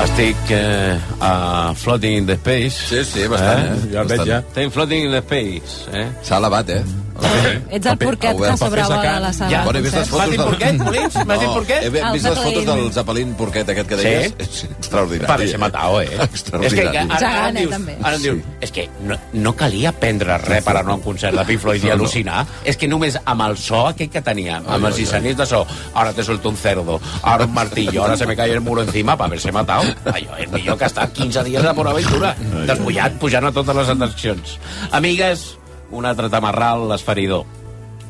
Estic eh, a Floating in the Space. Sí, sí, bastant, eh? Ja el veig, ja. Estic Floating in the Space, eh? S'ha elevat, eh? Ets el porquet que sobrava paper a la sala. Ja, de Bueno, he vist les fotos M'has dit del... porquet, Molins? M'has dit porquet? He vist les fotos del Zeppelin porquet aquest que deies. Sí? És extraordinari. Parece matao, eh? És que Extraordinari. ara, ara, eh, dius, ara em dius, és que no, no calia prendre res per anar a un concert de Pink Floyd i al·lucinar. És que només amb el so aquell que tenia, amb els dissenyis de so, ara te suelto un cerdo, ara un martillo, ara se me cae el muro encima para haberse matado. Allò és millor que estar 15 dies a Port Aventura, despullat, pujant a totes les atraccions. Amigues, un altre tamarral esferidor.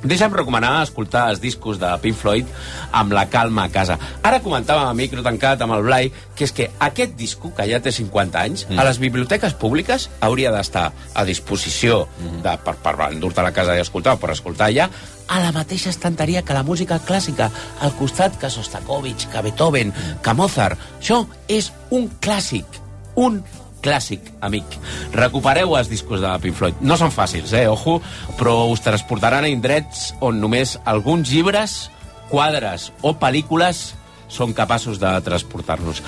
Deixa'm recomanar escoltar els discos de Pink Floyd amb la calma a casa. Ara comentàvem a micro tancat amb el Blai que és que aquest disco, que ja té 50 anys, mm. a les biblioteques públiques hauria d'estar a disposició de, per, per endur-te a la casa i escoltar, per escoltar allà, a la mateixa estanteria que la música clàssica, al costat que Sostakovich, que Beethoven, que Mozart. Això és un clàssic, un clàssic, amic. Recupereu els discos de Pink Floyd. No són fàcils, eh, ojo, però us transportaran a indrets on només alguns llibres, quadres o pel·lícules són capaços de transportar-nos.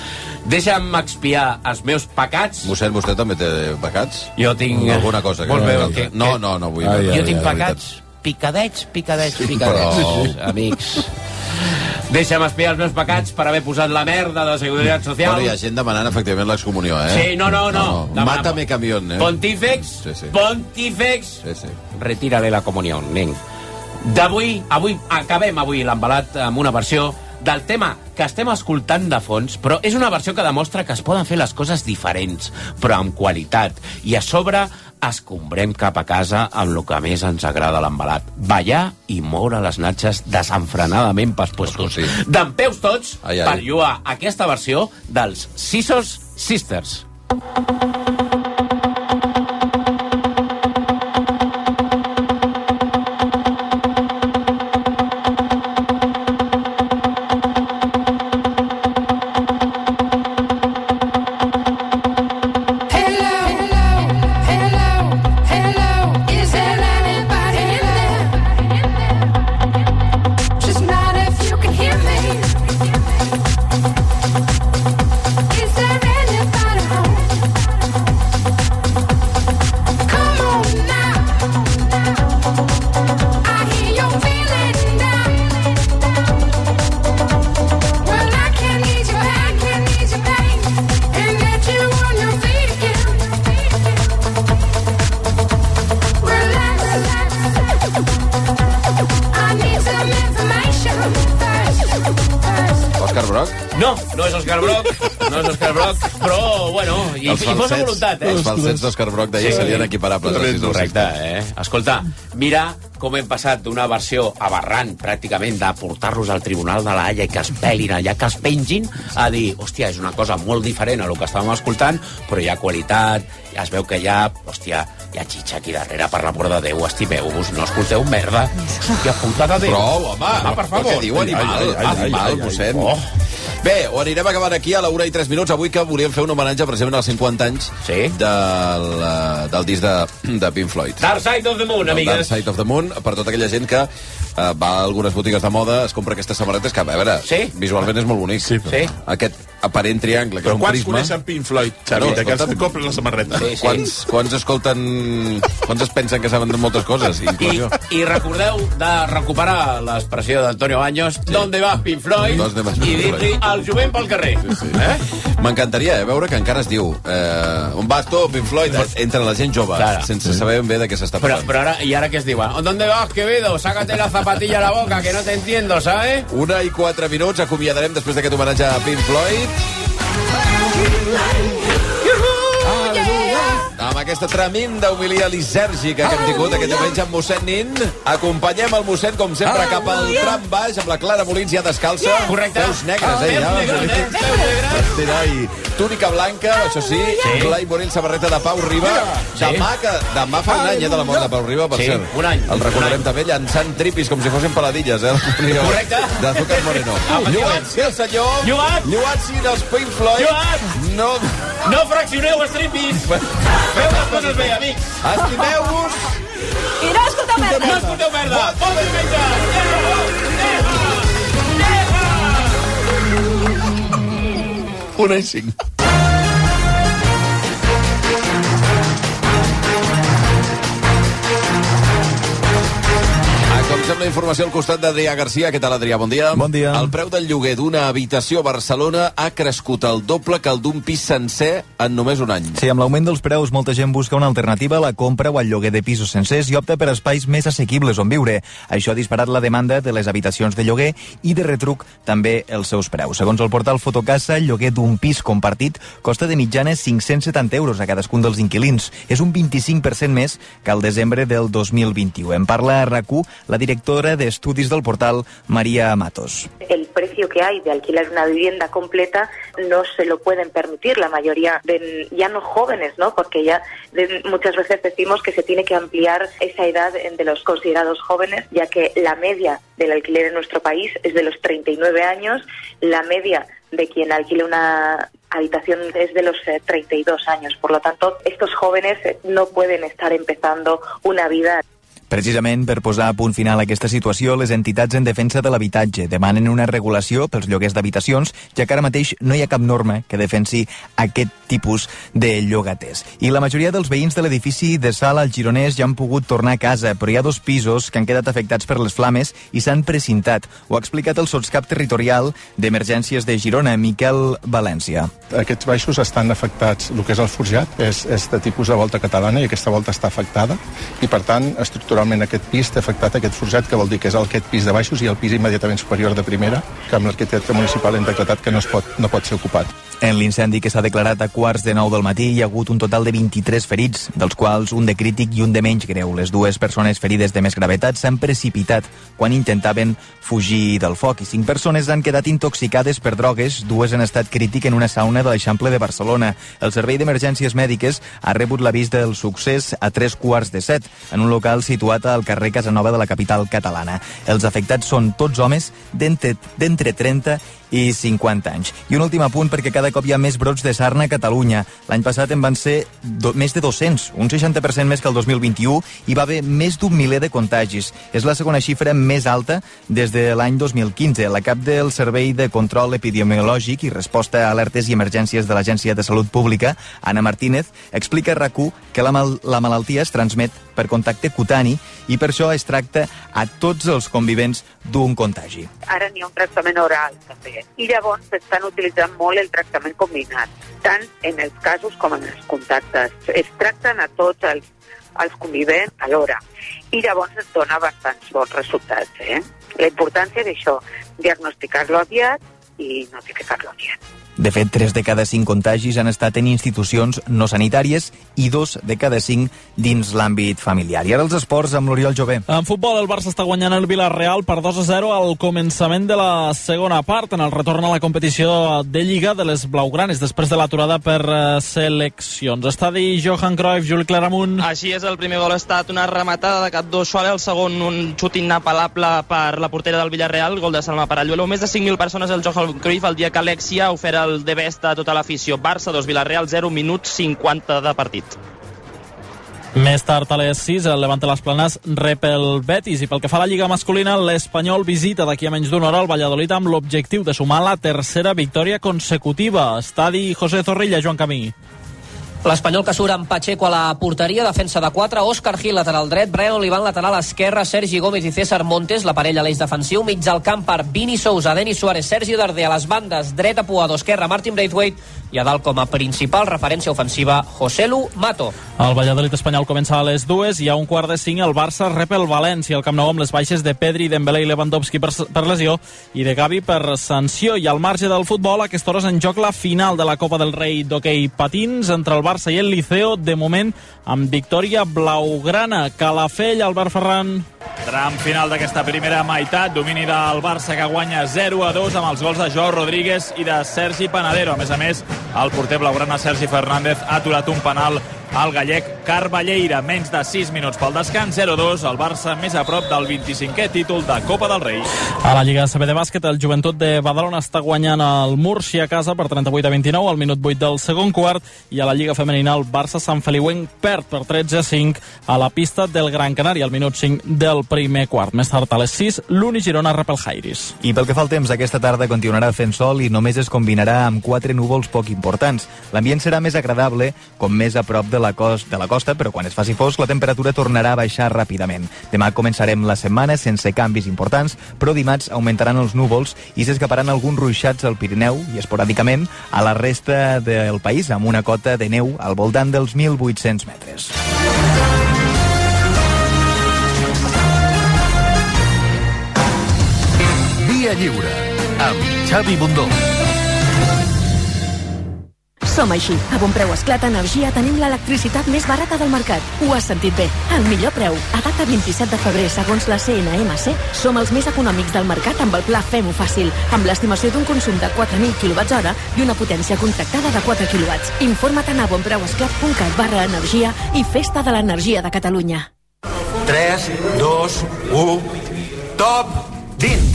Deixa'm expiar els meus pecats. Mossèn, vostè també té pecats? Jo tinc... Alguna cosa que... Vols veure que- No, no, no vull Ai, veure. jo tinc de pecats picadets, picadets, Sí, picadets, però- amics. Deixa'm espiar els meus pecats per haver posat la merda de Seguretat Social. Bueno, hi ha gent demanant efectivament l'excomunió, eh? Sí, no, no, no. Demana- Mátame camión, eh? Pontífex, Sí, sí. pontífex, Sí, sí. retírale la comunió, nen. D'avui, avui, acabem avui l'embalat amb una versió del tema que estem escoltant de fons, però és una versió que demostra que es poden fer les coses diferents, però amb qualitat. I a sobre escombrem cap a casa amb el que més ens agrada l'embalat. Ballar i moure les natxes desenfrenadament pels puestos. Sí. D'en peus tots Ai, ai. per lluar aquesta versió dels Scissors Sisters. Hello, No, és Òscar Broc, no és Òscar Broc, però, bueno, i, i posa voluntat, eh? Els falsets d'Òscar Broc deia Sí. serien equiparables. dels Correcte, eh? Escolta, mira com hem passat d'una versió aberrant, pràcticament, de portar-los al Tribunal de la Haia i que es pelin allà, que es pengin, a dir, hòstia, és una cosa molt diferent a lo que estàvem escoltant, però hi ha qualitat, ja es veu que hi ha, hòstia, hi ha xitxa aquí darrere, per l'amor de Déu, estimeu-vos, no escolteu merda. Hòstia puta de Déu. Prou, home. Home, per favor. Què diu, animal? Ai, ai, ai, animal, ai, ai, mossèn. Oh. Bé, ho anirem acabant aquí a la 1 i 3 minuts. Avui que volíem fer un homenatge precisament als 50 anys Sí. del, eh, del disc de, de Pink Floyd. Dark Side of the Moon, El Dark amigues. Side of the Moon, per tota aquella gent que eh, va a algunes botigues de moda, es compra aquestes samarretes que, a veure, Sí. visualment és molt bonic. Sí, Sí. Aquest aparent triangle, que Però és un quants prisma... coneixen Pink Floyd, Xavi, No, de que escolta'm. es compren la samarreta? Sí, sí. Quants, quants escolten... Quants es pensen que saben de moltes coses, inclús I? I recordeu de recuperar l'expressió d'Antonio Baños, sí. ¿Dónde vas, Pink Floyd? ¿Dónde vas, I dir-li al jovent pel carrer. Sí, sí. Eh? M'encantaria eh, veure que encara es diu eh, on vas tu, Pink Floyd, entre la gent jove, Clar. sense saber ben bé de què s'està Però, parlant. però ara, i ara què es diuen? ¿Dónde vas, Quevedo? Sácate la zapatilla a la boca, que no te entiendo, ¿sabes? Una i quatre minuts, acomiadarem després d'aquest homenatge a Pink Floyd. Amb aquesta tremenda homilia lisèrgica que hem tingut aquest diumenge amb mossèn Nin, acompanyem el mossèn, com sempre, cap al tram baix, amb la Clara Molins ja descalça. Correcte. Peus negres, eh? Ja. negres, eh? Peus negres. I túnica blanca, això sí, sí. Blai Morell, samarreta de Pau Riba. Sí. Demà, que, demà fa un any, eh, de la mort de Pau Riba, per Sí, cert. un any, El recordarem any. també llançant tripis com si fossin peladilles, eh? Correcte. D'Azúcar Moreno. Lluat, sí, el senyor. Lluat. Lluat, sí, dels Pink Floyd. Lluat. No... No fraccioneu els tripis! Feu les coses bé, amics! Estimeu-vos. I no escolteu No merda. escolteu merda! Bon diumenge! Una i cinc. Actualitzem la informació al costat d'Adrià Garcia. Què tal, Adrià? Bon dia. Bon dia. El preu del lloguer d'una habitació a Barcelona ha crescut el doble que el d'un pis sencer en només un any. Sí, amb l'augment dels preus, molta gent busca una alternativa a la compra o al lloguer de pisos sencers i opta per espais més assequibles on viure. Això ha disparat la demanda de les habitacions de lloguer i de retruc també els seus preus. Segons el portal Fotocasa, el lloguer d'un pis compartit costa de mitjana 570 euros a cadascun dels inquilins. És un 25% més que al desembre del 2021. En parla a RAC1 la directora de estudis del portal, María Matos. el precio que hay de alquilar una vivienda completa no se lo pueden permitir la mayoría de ya no jóvenes, ¿no? Porque ya de- muchas veces decimos que se tiene que ampliar esa edad de los considerados jóvenes, ya que la media del alquiler en nuestro país es de los 39 años, la media de quien alquila una habitación es de los eh, 32 años. Por lo tanto, estos jóvenes eh, no pueden estar empezando una vida Precisament per posar a punt final a aquesta situació, les entitats en defensa de l'habitatge demanen una regulació pels lloguers d'habitacions, ja que ara mateix no hi ha cap norma que defensi aquest tipus de llogaters. I la majoria dels veïns de l'edifici de Sala al Gironès ja han pogut tornar a casa, però hi ha dos pisos que han quedat afectats per les flames i s'han precintat. Ho ha explicat el sotscap territorial d'emergències de Girona, Miquel València. Aquests baixos estan afectats, el que és el forjat és, és de tipus de volta catalana i aquesta volta està afectada i per tant estructuralment aquest pis té afectat aquest forjat que vol dir que és aquest pis de baixos i el pis immediatament superior de primera que amb l'arquitecte municipal hem decretat que no, es pot, no pot ser ocupat. En l'incendi que s'ha declarat a quarts de nou del matí hi ha hagut un total de 23 ferits, dels quals un de crític i un de menys greu. Les dues persones ferides de més gravetat s'han precipitat quan intentaven fugir del foc i cinc persones han quedat intoxicades per drogues, dues en estat crític en una sauna de l'Eixample de Barcelona. El Servei d'Emergències Mèdiques ha rebut l'avís del succés a tres quarts de set en un local situat al carrer Casanova de la capital catalana. Els afectats són tots homes d'entre 30 i 50 anys. I un últim apunt perquè cada cop hi ha més brots de sarna a Catalunya. L'any passat en van ser do, més de 200, un 60% més que el 2021, i va haver més d'un miler de contagis. És la segona xifra més alta des de l'any 2015. La cap del Servei de Control Epidemiològic i Resposta a Alertes i Emergències de l'Agència de Salut Pública, Anna Martínez, explica a rac que la, mal la malaltia es transmet per contacte cutani i per això es tracta a tots els convivents d'un contagi. Ara n'hi ha un tractament oral, també. I llavors s'estan utilitzant molt el tractament combinat, tant en els casos com en els contactes. Es tracten a tots els, els convivents alhora. I llavors es dona bastants bons resultats. Eh? La importància d'això, diagnosticar-lo aviat i notificar-lo aviat. De fet, 3 de cada 5 contagis han estat en institucions no sanitàries i 2 de cada 5 dins l'àmbit familiar. I ara els esports amb l'Oriol Jové. En futbol, el Barça està guanyant el Villarreal per 2 a 0 al començament de la segona part, en el retorn a la competició de Lliga de les Blaugranes, després de l'aturada per eh, seleccions. Estadi Johan Cruyff, Juli Claramunt. Així és, el primer gol ha estat una rematada de Catdó Suárez, el segon un xut inapel·lable per la portera del Villarreal, gol de Salma Paralluelo. Més de 5.000 persones al Johan Cruyff el dia que Alexia ha ofert el de best de tota l'afició. Barça 2, Villarreal 0, minuts 50 de partit. Més tard a les 6, el Levante les Planes rep el Betis i pel que fa a la Lliga masculina, l'Espanyol visita d'aquí a menys d'una hora al Valladolid amb l'objectiu de sumar la tercera victòria consecutiva. Estadi José Zorrilla, Joan Camí. L'Espanyol que surt amb Pacheco a la porteria, defensa de 4, Òscar Gil lateral dret, Brian Olivan lateral esquerra, Sergi Gómez i César Montes, la parella a l'eix defensiu, mig al camp per Vini Sousa, Denis Suárez, Sergi Darder a les bandes, dreta Puado, esquerra Martin Braithwaite i a dalt com a principal referència ofensiva Joselu Mato. El Valladolid espanyol comença a les dues i a un quart de cinc el Barça rep el València al Camp Nou amb les baixes de Pedri, Dembélé i Lewandowski per, per lesió i de Gavi per sanció. I al marge del futbol, a aquesta hora és en joc la final de la Copa del Rei d'hoquei patins entre el Barça i el Liceo, de moment amb victòria blaugrana. Calafell, Albert Ferran. Tram final d'aquesta primera meitat, domini del Barça que guanya 0 a 2 amb els gols de Joao Rodríguez i de Sergi Panadero. A més a més, el porter blaugrana Sergi Fernández ha aturat un penal al gallec Carballeira. Menys de 6 minuts pel descans, 0-2, el Barça més a prop del 25è títol de Copa del Rei. A la Lliga CB de bàsquet, el Joventut de Badalona està guanyant el Múrcia a casa per 38 a 29 al minut 8 del segon quart i a la Lliga femenina el Barça Sant Feliuenc perd per 13 a 5 a la pista del Gran Canari al minut 5 del primer quart. Més tard a les 6, l'Uni Girona rep el Jairis. I pel que fa al temps, aquesta tarda continuarà fent sol i només es combinarà amb quatre núvols poc importants. L'ambient serà més agradable com més a prop de la, cost, de la costa però quan es faci fosc la temperatura tornarà a baixar ràpidament. Demà començarem la setmana sense canvis importants, però dimarts augmentaran els núvols i s'escaparan alguns ruixats al Pirineu i esporàdicament a la resta del país amb una cota de neu al voltant dels 1.800 metres. Via Lliure, amb Xavi Bundó. Som així. A bon preu esclata energia tenim l'electricitat més barata del mercat. Ho has sentit bé. El millor preu. A data 27 de febrer, segons la CNMC, som els més econòmics del mercat amb el pla Fem-ho fàcil, amb l'estimació d'un consum de 4.000 kWh i una potència contractada de 4 kW. Informa't a bonpreuesclat.cat barra energia i Festa de l'Energia de Catalunya. 3, 2, 1... Top dins!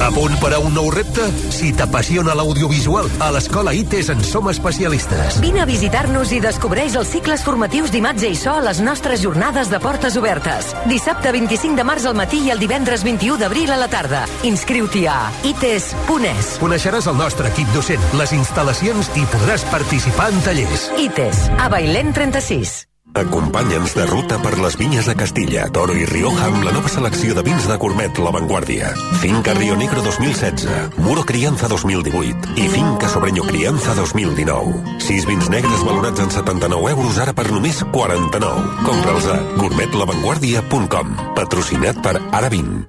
A punt per a un nou repte? Si t'apassiona l'audiovisual, a l'Escola ITES en som especialistes. Vine a visitar-nos i descobreix els cicles formatius d'imatge i so a les nostres jornades de portes obertes. Dissabte 25 de març al matí i el divendres 21 d'abril a la tarda. Inscriu-t'hi a ites.es. Coneixeràs el nostre equip docent, les instal·lacions i podràs participar en tallers. ITES, a Bailén 36. Acompanya'ns de ruta per les vinyes de Castilla, Toro i Rioja amb la nova selecció de vins de Gourmet La Vanguardia. Finca Río Negro 2016, Muro Crianza 2018 i Finca Sobreño Crianza 2019. Sis vins negres valorats en 79 euros ara per només 49. Compra'ls a gourmetlavanguardia.com. Patrocinat per Aravin.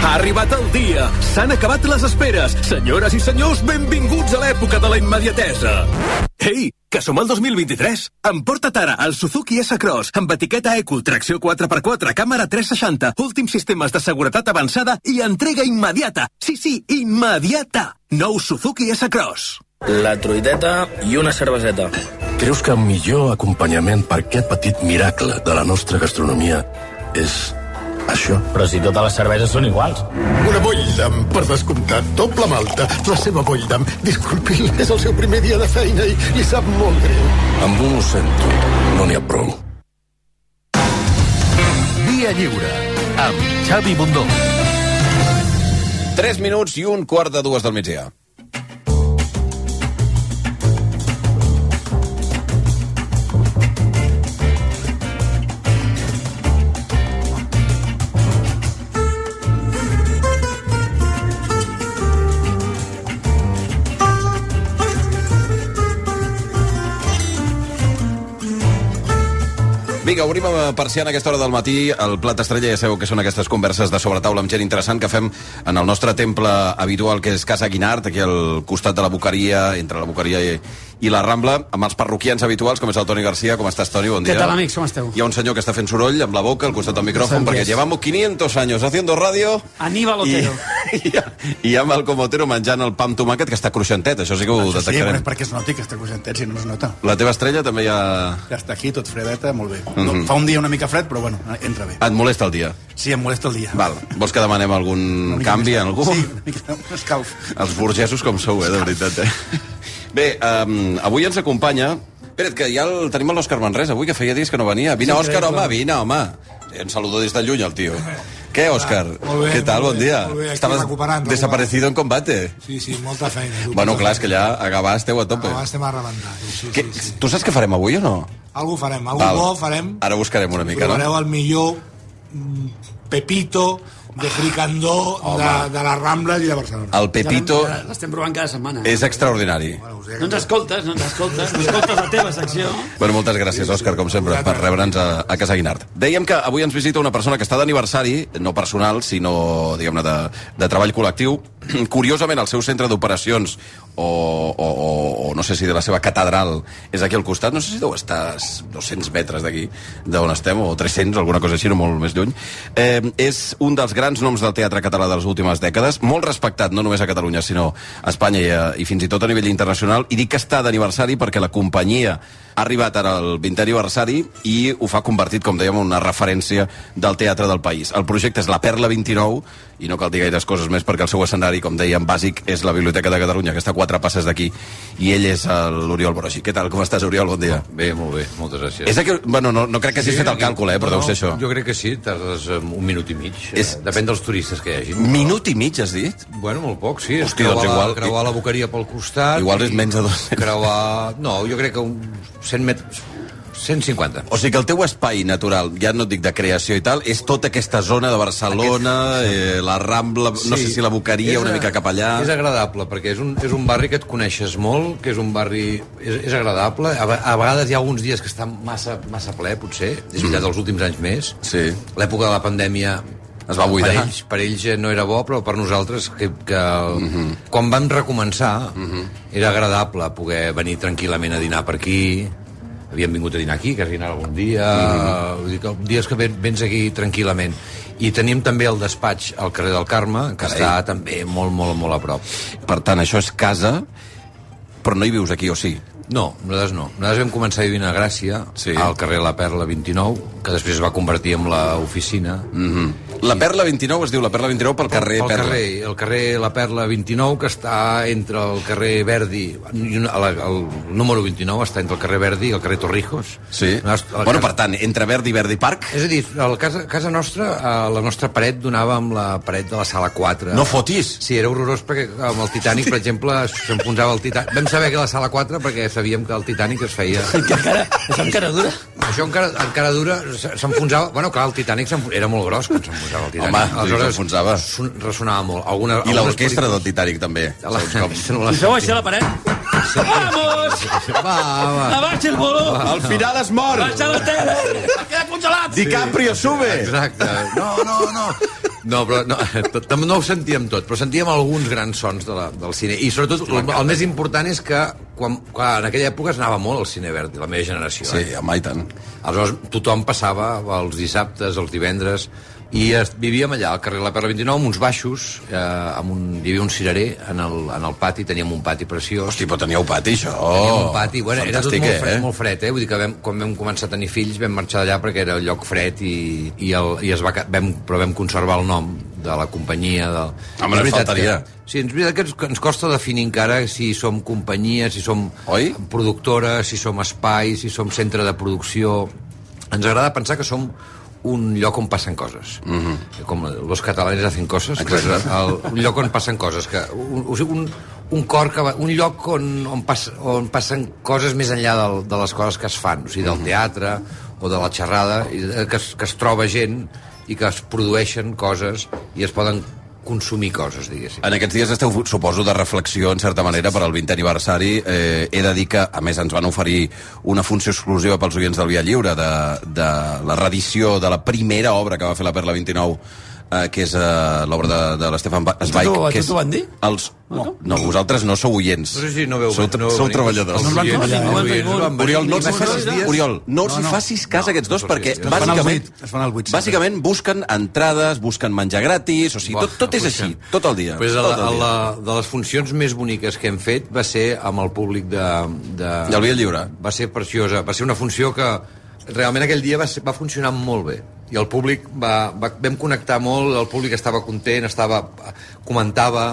Ha arribat el dia! S'han acabat les esperes! Senyores i senyors, benvinguts a l'època de la immediatesa! Ei, que som al 2023! Emporta't ara el Suzuki S-Cross amb etiqueta Eco, tracció 4x4, càmera 360, últims sistemes de seguretat avançada i entrega immediata! Sí, sí, immediata! Nou Suzuki S-Cross. La truiteta i una cerveseta. Creus que el millor acompanyament per aquest petit miracle de la nostra gastronomia és això? Però si totes les cerveses són iguals. Una Bolldam, per descomptat, doble malta. La seva Bolldam, disculpi, és el seu primer dia de feina i li sap molt greu. Amb un ho sento, no n'hi ha prou. Via Lliure, amb Xavi Bundó. 3 minuts i un quart de dues del migdia. Vinga, obrim a persiana aquesta hora del matí. El plat estrella ja sabeu que són aquestes converses de sobretaula amb gent interessant que fem en el nostre temple habitual, que és Casa Guinart, aquí al costat de la Boqueria, entre la Boqueria i, i la Rambla, amb els parroquians habituals, com és el Toni Garcia. Com estàs, Toni? Bon dia. ¿Qué tal, amics? Com esteu? Hi ha un senyor que està fent soroll amb la boca al costat del micròfon, perquè llevamos 500 años haciendo radio Aníbal Otero. i, i amb el Comotero menjant el pa amb tomàquet, que està cruixentet, això sí que ho Això sí, detectarem. però perquè es noti que està cosentet, si no es nota. La teva estrella també ja... Ja està aquí, tot fredeta, molt bé. Mhm. no, fa un dia una mica fred, però bueno, entra bé. Et molesta el dia? Sí, em molesta el dia. Val. Vols que demanem algun canvi en algú? Sí, una mica un escalf. Els burgesos com sou, eh, de veritat, eh? Bé, um, avui ens acompanya... Espera't, que ja el, tenim l'Òscar Manresa, avui, que feia dies que no venia. Vine, Sí, Òscar, home, vine, home. Ens saludo des de lluny, el tio. Què, Òscar? bé, Què tal? Bon dia. bé, Estaves recuperant, desaparecido en combate. Sí, sí, molta feina. tu, Bueno, clar, és que ja a Gavà esteu a tope. feina. Abans estem a rebentar. Sí, Què, tu saps què farem avui o no? Algú farem, algú Val. bo farem. Ara buscarem una mica, Provareu no? el millor mm, pepito de fricandó de, de les Rambles i de Barcelona. El Pepito Ja L'estem provant cada setmana. és extraordinari. No ens escoltes, no ens escoltes, no escoltes la teva secció. Bueno, moltes gràcies, Òscar, com sempre, per rebre'ns a, a Casa Guinart. Dèiem que avui ens visita una persona que està d'aniversari, no personal, sinó, diguem-ne, de, de treball col·lectiu. Curiosament, el seu centre d'operacions o, o, o, o no sé si de la seva catedral és aquí al costat, no sé si deu estar a 200 metres d'aquí, d'on estem, o 300, alguna cosa així, no molt més lluny. Eh, és un dels grans noms del teatre català de les últimes dècades, molt respectat no només a Catalunya, sinó a Espanya i, a, i fins i tot a nivell internacional, i dic que està d'aniversari perquè la companyia ha arribat ara al 20è aniversari i ho fa convertit, com dèiem, en una referència del teatre del país. El projecte és la Perla 29, i no cal dir gaires coses més perquè el seu escenari, com dèiem, bàsic és la Biblioteca de Catalunya, que està a quatre passes d'aquí, i ell és l'Oriol Brogi. Què tal, com estàs, Oriol? Bon dia. Bé, molt bé, moltes gràcies. És aquí, bueno, no, no crec que hagis fet el càlcul, eh, però deu ser això. Jo crec que sí, tardes eh, un minut i mig. És- Eh, Depèn dels turistes que hi hagi. Minut i mig, has dit? Bueno, molt poc, sí. Hosti, creuar, doncs igual- la, creuar la boqueria pel costat. Igual és menys de 200. Creuar... No, jo crec que un 100 metres... 150. O sigui que el teu espai natural, ja no et dic de creació i tal, és tota aquesta zona de Barcelona, eh, la Rambla, no sé si la Boqueria, una mica cap allà... És agradable, perquè és un, és un barri que et coneixes molt, que és un barri... És, és agradable. A, a vegades hi ha alguns dies que està massa, massa ple, potser. És veritat, els últims anys més. Sí. L'època de la pandèmia Es va buidar. Per ells, per ells eh, no era bo, però per nosaltres, que, que el, quan vam recomençar, era agradable poder venir tranquil·lament a dinar per aquí, havíem vingut a dinar aquí, que has dinat algun dia, vull dir que dies que ven- vens aquí tranquil·lament. I tenim també el despatx al carrer del Carme, que Carai. està també molt, molt, molt a prop. Per tant, això és casa, però no hi vius aquí, o sí? No, nosaltres no. Nosaltres vam començar a vivir a Gràcia, sí. al carrer La Perla 29, que després es va convertir en l'oficina. Mm -hmm. La Perla 29 es diu la Perla 29 pel carrer pel Perla. carrer, el carrer La Perla 29, que està entre el carrer Verdi, el, el número 29 està entre el carrer Verdi i el carrer Torrijos. Sí. Bueno, per tant, entre Verdi i Verdi Park... És a dir, a casa, casa nostra, a la nostra paret donava amb la paret de la sala 4. No fotis! Sí, era horrorós perquè amb el Titanic, per exemple, s'enfonsava el Titanic. Vam saber que la sala 4 perquè sabíem que el Titanic es feia... Encara, això encara dura. Això encara, encara dura, s'enfonsava... Bueno, clar, el Titanic era molt gros quan s'enfonsava el Titanic. Home, sí, s'enfonsava. son- Ressonava molt. Alguna, I l'orquestra del Titanic, també. La, Saps I feu així a la paret? Vamos! Va, va. Abaixa el volum! Al final es mor! Baixa la tele! Queda congelat! DiCaprio sube! Exacte. No, no, no. No, però no, no ho sentíem tot, però sentíem alguns grans sons de la, del cine. I sobretot, el, el més important és que quan, quan, en aquella època es anava molt al cine verd, la meva generació. Sí, eh? home, i tant. Aleshores, tothom passava els dissabtes, els divendres, i es, vivíem allà, al carrer La Perla 29, amb uns baixos, eh, amb un, hi havia un cirerer en el, en el pati, teníem un pati preciós. Hosti, però teníeu pati, això. Teníem un pati, bueno, era tot molt fred, eh? molt fred, eh? Vull dir que vam, quan vam començar a tenir fills vam marxar d'allà perquè era el lloc fred i, i, el, i es va, vam, però vam conservar el nom de la companyia. De... Home, no faltaria. Que, sí, és veritat que ens, que ens costa definir encara si som companyia, si som Oi? productora, si som espai, si som centre de producció. Ens agrada pensar que som un lloc on passen coses. Mm -hmm. Com los catalanes hacen coses. Pues, el, un lloc on passen coses. Que, un, un, un cor que va, un lloc on, on, pas, on passen coses més enllà del, de les coses que es fan, o sigui, del teatre o de la xerrada, i, eh, que, es, que es troba gent i que es produeixen coses i es poden consumir coses, diguéssim. En aquests dies esteu, suposo, de reflexió, en certa manera, per al 20 aniversari. Eh, he de dir que, a més, ens van oferir una funció exclusiva pels oients del Via Lliure de, de la reedició de la primera obra que va fer la Perla 29, eh, que és eh, l'obra de, de l'Estefan Zweig. a que tu és t'ho van dir? Els... No, no, vosaltres no sou oients. No sé si no veu- sou, no sou treballadors. No. Oriol, no els facis, Oriol, no els No, hi no. facis cas a aquests dos, perquè bàsicament, bàsicament busquen entrades, busquen menjar gratis, o sigui, tot, tot és així, tot el dia. Pues a la, a la, de les funcions més boniques que hem fet va ser amb el públic de... de Del Via Lliure. Va ser preciosa. Va ser una funció que realment aquell dia va, ser, va funcionar molt bé. I el públic va, va, vam connectar molt, el públic estava content, estava, comentava...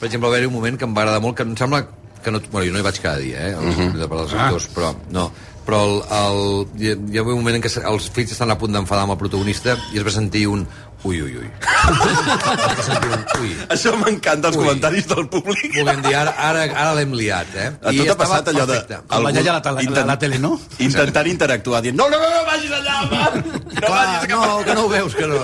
Per exemple, va haver un moment que em va agradar molt, que em sembla que no... Bueno, jo no hi vaig cada dia, eh, als, uh -huh. per als actors, però no. Però el, el, hi, hi ha un moment en què els fills estan a punt d'enfadar amb el protagonista i es va sentir un ui, ui, ui. Va ui. Això m'encanta, els Ui. comentaris del públic. Volem dir, ara, ara, ara l'hem liat, eh? A tu t'ha passat allò de... Com la iaia a la, tele, intent- la, la tele, no? Intentant interactuar, dient, no, no, no, no vagis allà, home! No Clar, no, que no ho veus, que no...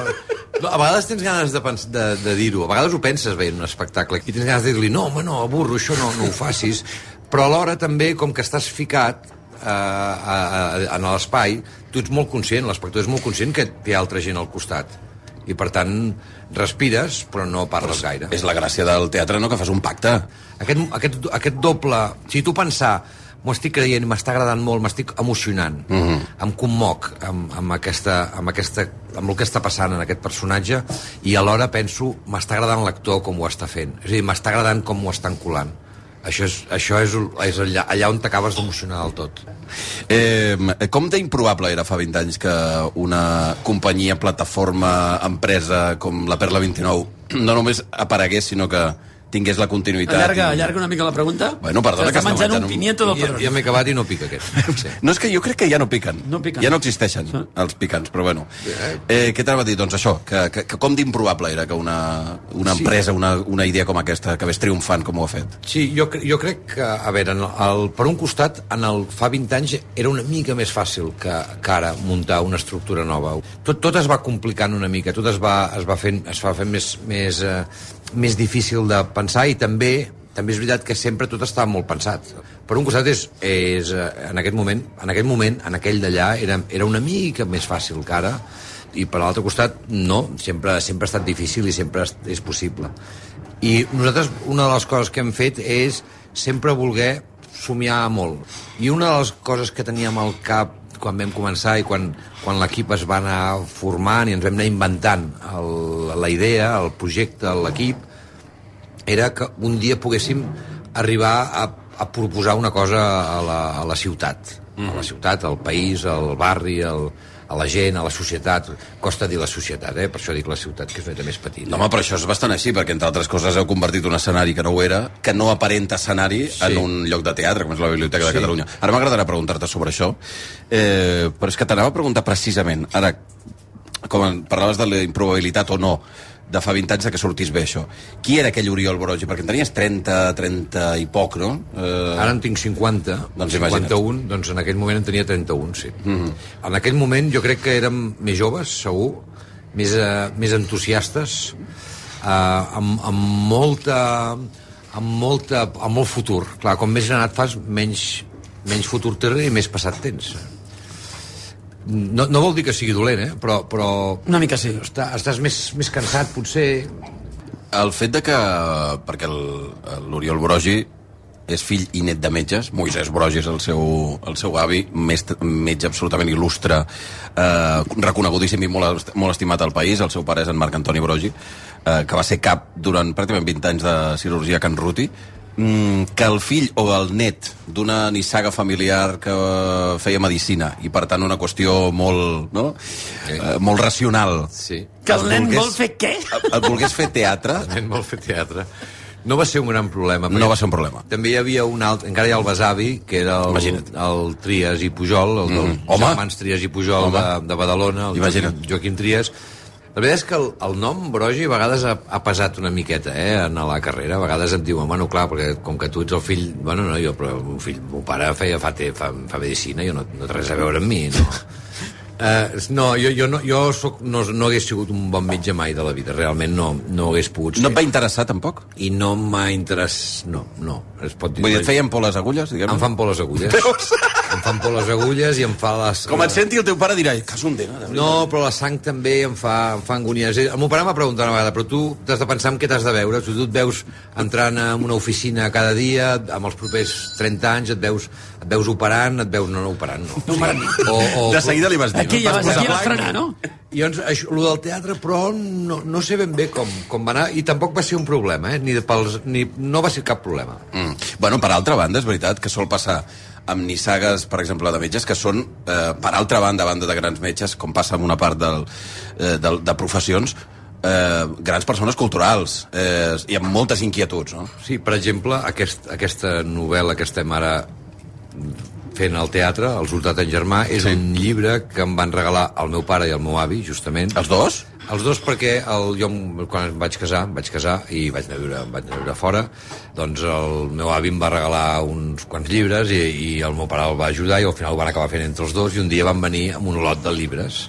No, A vegades tens ganes de, pens- de, de dir-ho, a vegades ho penses veient un espectacle i tens ganes de dir-li, no, home, no, aburro, això no, no ho facis, però alhora també, com que estàs ficat eh, a, a, en l'espai, tu ets molt conscient, l'espectador és molt conscient que hi ha altra gent al costat i per tant respires però no parles gaire És la gràcia del teatre, no?, que fas un pacte. aquest, aquest, aquest doble... Si tu pensar, m'ho estic creient, m'està agradant molt, m'estic emocionant, mm Mhm. -hmm. em commoc amb, amb, aquesta, amb, aquesta, amb el que està passant en aquest personatge i alhora penso, m'està agradant l'actor com ho està fent. És a dir, m'està agradant com ho estan colant. Això és, això és, és allà, allà on t'acabes d'emocionar del tot. Eh, com d'improbable era fa 20 anys que una companyia, plataforma, empresa com la Perla 29 no només aparegués, sinó que tingués la continuïtat. Allarga, i... allarga una mica la pregunta. Bueno, perdona, que S'està està menjant menjant un pimiento del Ja, padrón. ja m'he acabat i no pica aquest. Sí. No, és que jo crec que ja no piquen. No piquen. Ja no existeixen, els picants, però bueno. Eh, què t'anava a dir? Doncs això, que, que, que com d'improbable era que una, una Sí. empresa, una, una idea com aquesta, acabés triomfant com ho ha fet. Sí, jo, jo crec que, a veure, en el, per un costat, en el fa 20 anys era una mica més fàcil que, que ara muntar una estructura nova. Tot, tot es va complicant una mica, tot es va, es va fent, es va fent més, més, eh, més difícil de pensar i també també és veritat que sempre tot estava molt pensat. Per un costat és, és eh, en aquest moment, en aquell moment, en aquell d'allà, era, era una mica més fàcil que ara, i per l'altre costat, no, sempre, sempre ha estat difícil i sempre és possible. I nosaltres, una de les coses que hem fet és sempre voler somiar molt. I una de les coses que teníem al cap quan vam començar i quan, quan l'equip es va anar formant i ens vam anar inventant el, la idea, el projecte, l'equip, era que un dia poguéssim arribar a, a proposar una cosa a la, a la ciutat. Mm. A la ciutat, al país, al barri, al, a la gent, a la societat. Costa dir la societat, eh? per això dic la ciutat, que és una més petita. No, home, però això és bastant així, perquè entre altres coses heu convertit un escenari que no ho era, que no aparenta escenari sí. en un lloc de teatre, com és la Biblioteca de Sí. Catalunya. Ara m'agradarà preguntar-te sobre això, eh, però és que t'anava a preguntar precisament, ara, com en- parlaves de la improbabilitat o no, de fa 20 anys que sortís bé això. Qui era aquell Oriol Brogi? Perquè en tenies 30, 30 i poc, no? Eh... Ara en tinc 50, Doncs imagina't. 51, doncs en aquell moment en tenia 31, sí. Mm -hmm. En aquell moment jo crec que érem més joves, segur, més, uh, més entusiastes, uh, amb, amb molta amb, molta, amb molt futur. Clar, com més granat fas, menys, menys futur tens i més passat tens. No, no vol dir que sigui dolent, eh? però... però Una mica sí. Està, estàs més, més cansat, potser... El fet de que... Perquè el- l'Oriol Brogi és fill i net de metges, Moisès Brogi és el seu, el seu avi, mest, metge absolutament il·lustre, eh, reconegudíssim i molt, molt estimat al país, el seu pare és en Marc Antoni Brogi, eh, que va ser cap durant pràcticament 20 anys de cirurgia a Can Ruti, que el fill o el net d'una nissaga familiar que feia medicina i per tant una qüestió molt, no? eh, molt racional sí. Que el nen vol fer què? el volgués fer teatre El nen vol fer teatre. No va ser un gran problema. No va ser un problema. També hi havia un altre, encara hi ha el Besavi, que era el, Imagina't. el Trias i Pujol, el dels Mm. Home. germans Trias i Pujol Home. de, de Badalona, el Imagina't. Joaquim, Joaquim Trias. La veritat és que el, el nom Brogi a vegades ha, ha pesat una miqueta eh, en la carrera. A vegades em diuen, bueno, clar, perquè com que tu ets el fill... Bueno, no, jo, però meu fill, meu pare feia, fa, te- fa, fa medicina, jo no, no té res a veure amb mi, no. Uh, no, jo, jo, no, jo soc, no, no hagués sigut un bon metge mai de la vida, realment no, no hagués pogut ser. No et va interessar, tampoc? I no m'ha interès... No, no, es pot dir. Vull dir, et feien por les agulles, diguem Em fan por les agulles. Veus? Em fan por les agulles i em fa les... Com et senti el teu pare dirà, que és un dena. de veritat." No, però la sang també em fa, em fa angonies. El meu pare m'ha preguntat una vegada, però tu t'has de pensar en què t'has de veure. Tu, tu et veus entrant en una oficina cada dia, amb els propers 30 anys, et veus, et veus operant, et veus... No, no, operant, no. No operant. O, o, De seguida li vas dir. Aquí no? ja vas, aquí vas frenar, no? I doncs, això, el del teatre, però no, no sé ben bé com, com va anar, i tampoc va ser un problema, eh? Ni de pels, ni, no va ser cap problema. Mm. Bueno, per altra banda, és veritat que sol passar amb nissagues, per exemple, de metges, que són, eh, per altra banda, banda de grans metges, com passa amb una part del, eh, del, de professions, eh, grans persones culturals eh, i amb moltes inquietuds, no? Sí, per exemple, aquest, aquesta novel·la que estem ara fent al teatre, El soldat en germà, és sí. un llibre que em van regalar el meu pare i el meu avi, justament. Els dos? Els dos perquè el, jo, quan em vaig casar, em vaig casar i vaig anar a viure, vaig anar a viure fora, doncs el meu avi em va regalar uns quants llibres i, i el meu pare el va ajudar i al final ho van acabar fent entre els dos i un dia van venir amb un lot de llibres.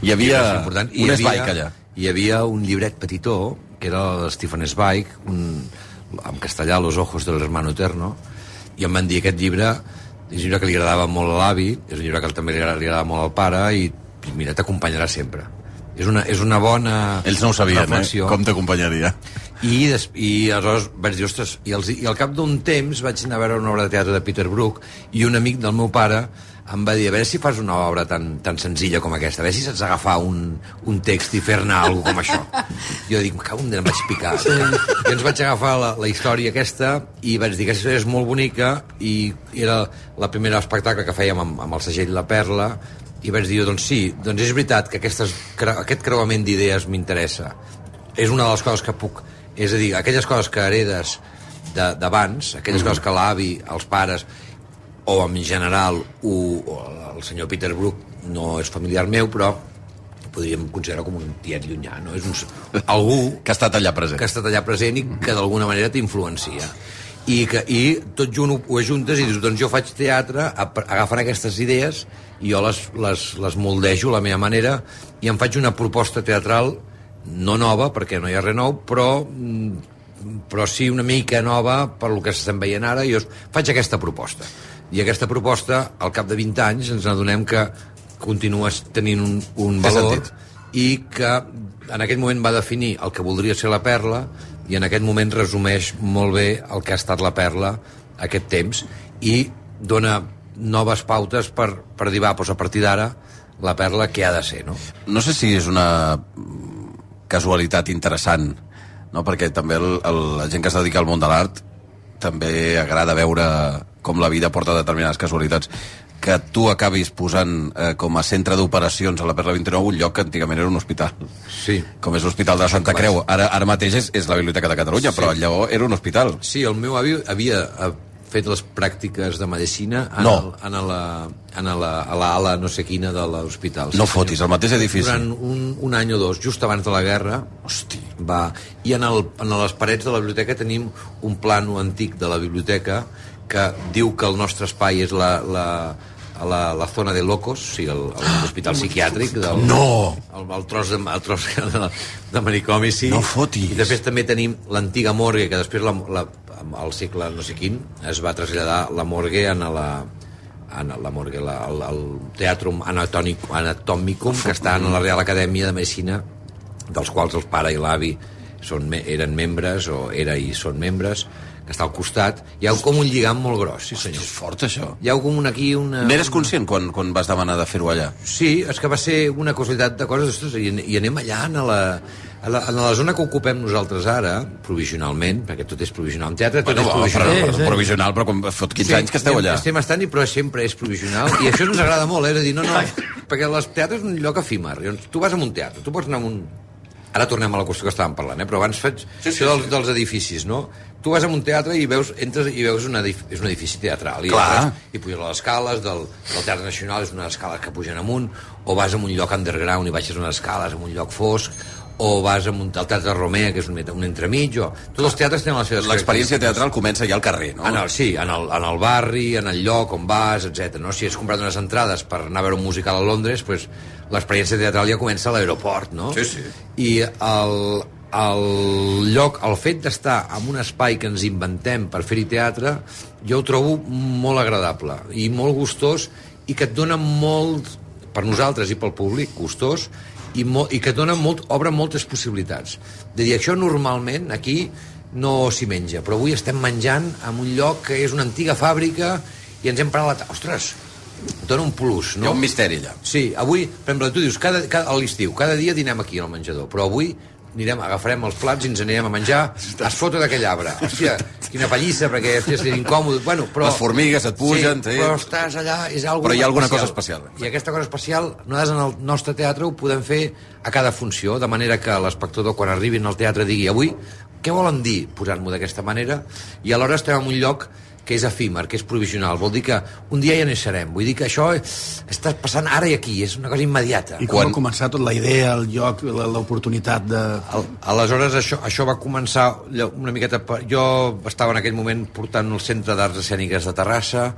Hi havia importants. I un Zweig allà. Hi havia un llibret petitó, que era el Stephen Zweig, un, en castellà, Los ojos del hermano eterno, i em van dir aquest llibre és un llibre que li agradava molt a l'avi, és un llibre que també li agrada- li agradava molt al pare, i mira, t'acompanyarà sempre. És una, és una bona Ells no ho sabien, eh? reflexió. Com t'acompanyaria. I, des, I aleshores vaig dir, ostres, i, els, i al cap d'un temps vaig anar a veure una obra de teatre de Peter Brook i un amic del meu pare em va dir, a veure si fas una obra tan, tan senzilla com aquesta, a veure si saps agafar un, un text i fer-ne alguna com això. Jo dic, en Déu, em vaig picar. I ens vaig agafar la, la història aquesta i vaig dir que és molt bonica i era la primera espectacle que fèiem amb, amb el segell La Perla i vaig dir, doncs sí, doncs és veritat que aquestes, aquest creuament d'idees m'interessa és una de les coses que puc És a dir, aquelles coses que heredes de- d'abans, aquelles Mhm. coses que l'avi, els pares, o en general o, o el senyor Peter Brook no és familiar meu, però podríem considerar com un tiet llunyà, no? És un, algú... Que ha estat allà present. Que ha estat allà present i que d'alguna manera t'influencia. I, que, I tot junt ho, ho ajuntes i dius, doncs jo faig teatre agafant aquestes idees i jo les, les, les moldejo a la meva manera i em faig una proposta teatral no nova, perquè no hi ha res nou, però, mm, però sí una mica nova per lo que s'estem veient ara, i jo faig aquesta proposta. I aquesta proposta, al cap de 20 anys, ens adonem que continua tenint un, un valor i que en aquell moment va definir el que voldria ser la perla i en aquest moment resumeix molt bé el que ha estat la perla aquest temps i dona noves pautes per, per dir, va, doncs a partir d'ara la perla què ha de ser, no? No sé si és una casualitat interessant, no? perquè també el, el, la gent que es dedica al món de l'art també agrada veure com la vida porta determinades casualitats que tu acabis posant eh, com a centre d'operacions a la Perla 29 un lloc que antigament era un hospital. Sí. Com és l'Hospital de la Santa Creu. Ara, ara mateix és, és la Biblioteca de Catalunya, Sí. però allò era un hospital. Sí, el meu avi havia eh, fet les pràctiques de medicina en, No. el, en, la, en la, a la ala no sé quina de l'hospital. No fotis, al mateix edifici. Durant un, un any o dos, just abans de la guerra, Hosti. va... I en, el, en les parets de la biblioteca tenim un plano antic de la biblioteca que diu que el nostre espai és la, la, la, la zona de locos, o sigui, el- el- l'hospital psiquiàtric del, No! el, el tros de, el tros de, de manicomi, sí. No fotis. I després també tenim l'antiga morgue, que després la, la, al segle no sé quin es va traslladar la morgue en la, en la morgue, la, el, el Teatrum Anatònic, Anatomicum, que està en la Real Acadèmia de Medicina, dels quals el pare i l'avi són, eren membres, o era i són membres, que està al costat. Hi ha com un lligam molt gros, sí senyor. És fort, això. Hi ha com un aquí una... N'eres conscient quan, quan vas demanar de fer-ho allà? Sí, és que va ser una casualitat de coses, ostres, i, i anem allà en la, a la, en la zona que ocupem nosaltres ara, provisionalment, perquè tot és provisional. En teatre tot Bueno, és però, provisional. però, provisional, però com fot 15 anys que esteu allà. Estem estant, però sempre és provisional, i això ens agrada molt, eh? És a dir, no, no, perquè el teatre és un lloc efímer. Llavors, tu vas a un teatre, tu pots anar a un... Ara tornem a la qüestió que estàvem parlant, eh? però abans faig sí, sí, dels, dels edificis, no? Tu vas a un teatre i veus, entres i veus un edif és un edifici teatral. I, entres I puges a les escales del, del Teatre Nacional, és una escala que pugen amunt, o vas a un lloc underground i baixes unes escales, en un lloc fosc, o vas a un, al Teatre Romea, que és un, un entremig, o... Tots els teatres tenen les seves L'experiència teatral comença ja al carrer, no? En el, sí, en el, en el barri, en el lloc on vas, etc. No? Si has comprat unes entrades per anar a veure un musical a Londres, pues, l'experiència teatral ja comença a l'aeroport, no? Sí, sí. I el, el lloc, el fet d'estar en un espai que ens inventem per fer-hi teatre, jo ho trobo molt agradable i molt gustós i que et dona molt, per nosaltres i pel públic, gustós, i, mo, i que et dona molt, obre moltes possibilitats. De dir, això normalment aquí no s'hi menja, però avui estem menjant en un lloc que és una antiga fàbrica i ens hem parat la... ta- Ostres, dona un plus, no? Hi ha un misteri allà. Sí, avui, per exemple, tu dius, cada, cada, a l'estiu, cada dia dinem aquí al menjador, però avui anirem, agafarem els plats i ens anirem a menjar es foto d'aquell arbre. Hòstia, quina pallissa, perquè hòstia, és incòmode. Bueno, però, Les formigues et pugen, sí, però estàs allà, és algo Però hi ha alguna cosa especial. I aquesta cosa especial, nosaltres en el nostre teatre ho podem fer a cada funció, de manera que l'espectador, quan arribin al teatre, digui avui, què volen dir posant-m'ho d'aquesta manera? I alhora estem en un lloc que és efímer, que és provisional. Vol dir que un dia ja n'hi serem. Vull dir que això està passant ara i aquí, és una cosa immediata. I com Quan... va començar tot la idea, el lloc, l'oportunitat de... Al, aleshores això, això va començar una miqueta... Per, jo estava en aquell moment portant el Centre d'Arts Escèniques de Terrassa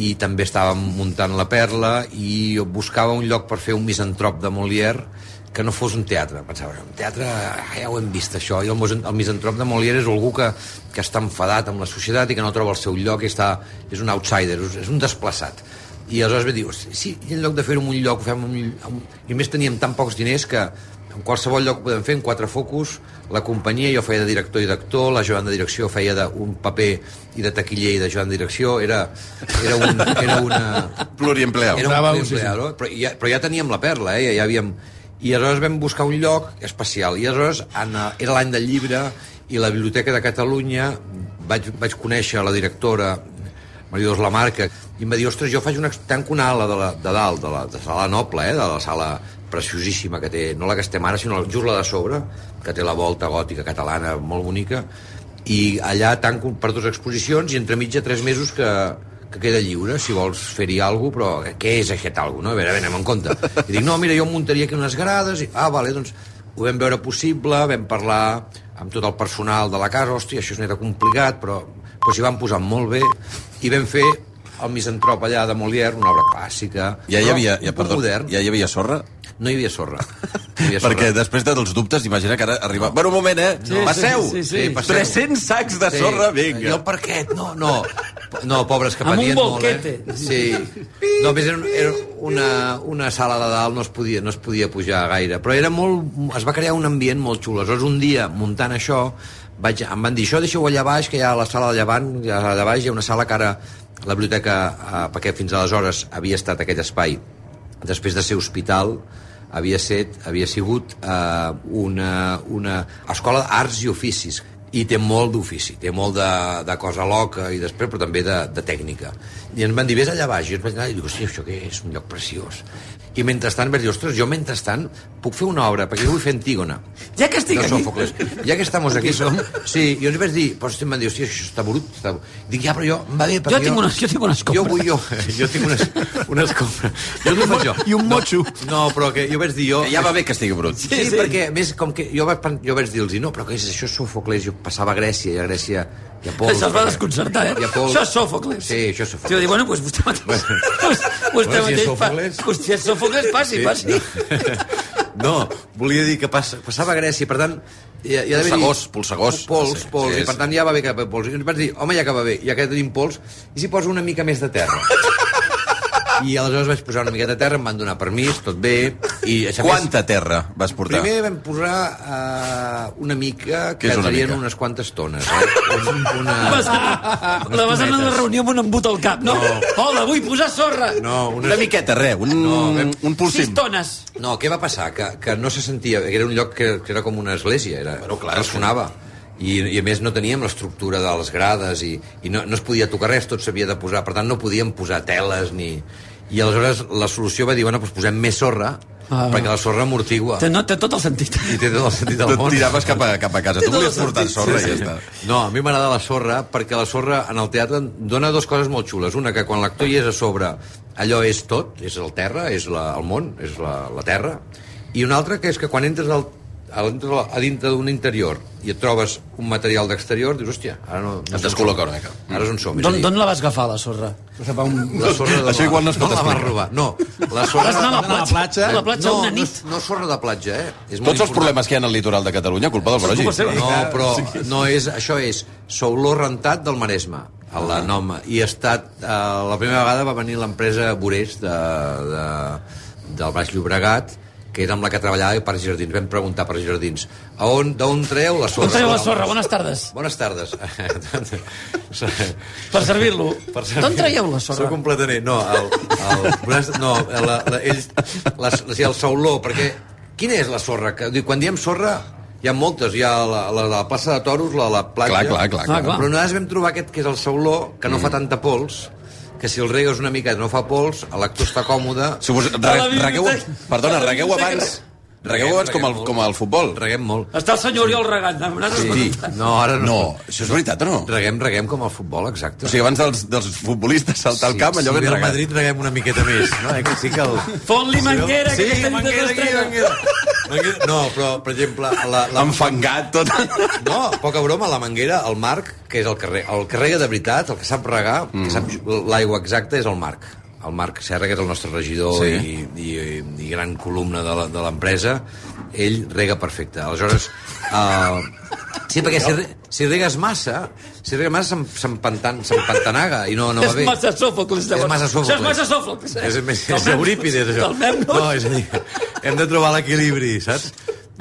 i també estava muntant la Perla i buscava un lloc per fer un misantrop de Molière que no fos un teatre. Pensava, un teatre, ah, ja ho hem vist això, i el, el misantrop de Molière és algú que, que està enfadat amb la societat i que no troba el seu lloc, i està, és un outsider, és un desplaçat. I aleshores vam dir, "Hosti, sí, i en lloc de fer-ho en un lloc, ho fem en un. I més teníem tan pocs diners que en qualsevol lloc ho podem fer, en quatre focus, la companyia, jo feia de director i d'actor, la Joan de direcció feia d'un paper i de taquiller i de Joan de direcció, era, era, un, era una... Pluriempleado. Era un Bravo, pluriempleado, però, ja, però ja teníem la perla, eh? ja havíem... I aleshores vam buscar un lloc especial, i aleshores en, eh, era l'any del llibre, i la Biblioteca de Catalunya vaig, vaig conèixer la directora Maridós Lamarca, i em va dir, ostres, jo faig una, tanco una ala de, la, de dalt, de la, de la sala noble, eh, de la sala preciosíssima que té, no la que estem ara, sinó just la de sobre, que té la volta gòtica catalana molt bonica, i allà tanco per dues exposicions i entremig hi ha tres mesos que, que queda lliure, si vols fer-hi alguna però què és aquest alguna no? A veure, a veure, anem en compte. I dic, no, mira, jo muntaria aquí unes grades, i, ah, vale, doncs ho vam veure possible, vam parlar amb tot el personal de la casa, hòstia, això és una mica complicat, però, però s'hi van posar molt bé, i vam fer el misantrop allà de Molière, una obra clàssica, Ja hi havia, ja, perdó, modern. ja hi havia sorra? No hi havia sorra. No hi havia sorra. Perquè després de dels dubtes, imagina que ara arriba... Bueno, un moment, eh? Sí, passeu! sí, sí, sí. passeu. 300 sacs de sorra, I vinga. el parquet, no, no. No, pobres que patien molt, eh? Sí. No, a més, era, era una, una sala de dalt, no es, podia, no es podia pujar gaire. Però era molt... Es va crear un ambient molt xulo. Aleshores, un dia, muntant això, vaig, em van dir, això deixeu allà baix, que hi ha la sala de llevant, allà baix hi ha una sala que ara la biblioteca, eh, perquè fins aleshores havia estat aquest espai, després de ser hospital, havia, set, havia sigut eh, una, una escola d'arts i oficis i té molt d'ofici, té molt de, de cosa loca i després, però també de, de tècnica. I ens van dir, vés allà baix, i ens vaig anar i dic, hòstia, això què és? Un lloc preciós. I mentrestant vaig dir, ostres, jo mentrestant puc fer una obra, perquè jo vull fer Antígona. Ja que estic de aquí. Ja que estamos aquí, som... Sí, i ens vaig dir, però em van dir, hòstia, això està brut. Està... Dic, ja, però jo, em va bé, perquè Jo tinc unes- jo tinc unes Jo vull, jo, jo tinc unes, unes compres. Jo no faig jo. I un motxo. No, no, però que jo vaig dir jo... Que ja va bé que estigui brut. Sí, sí, sí. perquè, més, com que jo vaig, jo vaig dir-los, no, però què és això, és Sòfocles? Jo passava a Grècia, i a Grècia pols. Això es va desconcertar, eh? Pols. Això és Sòfocles. Sí, això és Sòfocles. dir, bueno, doncs vostè mateix... vostè Bueno, si és mateix... Sòfocles. Pa, és Sòfocles, passi, Sí, passi. No, volia dir que passa, passava a Grècia, per tant... Hi, ha- hi ha Polsegós, polsegós. Pols, pols, sí, i per tant ja va bé que pols. I vaig dir, home, ja que va bé, ja que tenim pols, i si poso una mica més de terra? I aleshores vaig posar una miqueta de terra, em van donar permís, tot bé, i... a més, Quanta terra vas portar? Primer vam posar uh, una mica, Què que és una serien mica? unes quantes tones. Eh? Un, una... Vas la vas anar a una reunió amb un embut al cap, no? Hola, vull posar sorra. No, Una miqueta, res, un, No, vam- un pulsim. Sis tones. No, què va passar? Que, que no se sentia... que Era un lloc que, que era com una església, era, Bueno, clar, ressonava. I, I a més no teníem l'estructura de les grades i, i no, no es podia tocar res, tot s'havia de posar, per tant no podíem posar teles ni... I aleshores la solució va dir, bueno, doncs posem més sorra, Ah. perquè la sorra amortigua. Té, no, té tot el sentit. I té tot el sentit del món. tiraves cap a, cap a casa. Té Tu volies portar sentit, sorra Sí, i ja sí. està. No, a mi m'agrada la sorra perquè la sorra en el teatre dona dues coses molt xules. Una, que quan l'actor hi és a sobre, allò és tot, és el terra, és la, el món, és la, la terra. I una altra, que és que quan entres al, a, dintre, d'un interior i et trobes un material d'exterior, dius, hòstia, ara no... no Et descol·loca una mica. Ara és on som. D'on dir, d'on la vas agafar, la sorra? Va un... la sorra de Això igual no es pot no la vas robar. No, la sorra... Vas anar a la platja, a la platja no, una no, nit. és- no, sorra de platja, eh? És molt Tots els important. problemes que hi ha al litoral de Catalunya, culpa del Brogi. No, però no és, això és Sauló rentat del Maresme, a la Noma. I ha estat, eh, la primera vegada va venir l'empresa Borés de, de, del Baix Llobregat, que era amb la que treballava per Jardins. Vam preguntar per Jardins, a on, d'on treu la sorra? On treu la sorra? Bones tardes. Bones tardes. Per servir-lo. Per D'on traieu la sorra? Soc completament... No, el, el, no la, la, ells, la, la, el Sauló, perquè... Quina és la sorra? Que, quan diem sorra, hi ha moltes. Hi ha la, la, la plaça de Toros, la, la platja... Clar, clar, clar, clar. Ah, clar. Però nosaltres vam trobar aquest que és el Sauló, que no mm. fa tanta pols, que si el regues una mica no fa pols, l'actor està còmode... Supos... Re, regueu, perdona, regueu abans... Regueu abans com el, com el futbol. Reguem molt. Està el senyor Oriol regant. Sí, no, ara no. No, això és veritat o no? Reguem, reguem com el futbol, exacte. O sigui, abans dels, dels futbolistes saltar al camp, allò ben ve el regat. Madrid reguem una miqueta més, no? Eh, que sí que el... Fot-li manguera, que sí, aquesta nit manguera, es aquí, manguera. manguera. No, però, per exemple... La, la... Enfangat tot. No, poca broma, la manguera, el Marc, que és el que, re- el que rega de veritat, el que sap regar, mm. que sap l'aigua exacta, és el Marc. El Marc Serra, que és el nostre regidor Sí. i, i, i gran columna de la- de l'empresa, ell rega perfecte. Aleshores, uh, sí, perquè si, si regues massa, si regues massa s'em- s'empantan- s'empantanaga i no, no va És bé. massa Sòfocles, És llavors. massa Sòfocles. És massa Sòfocles. eh? És, més, és Eurípides, això. no, és a dir, hem de trobar l'equilibri, saps?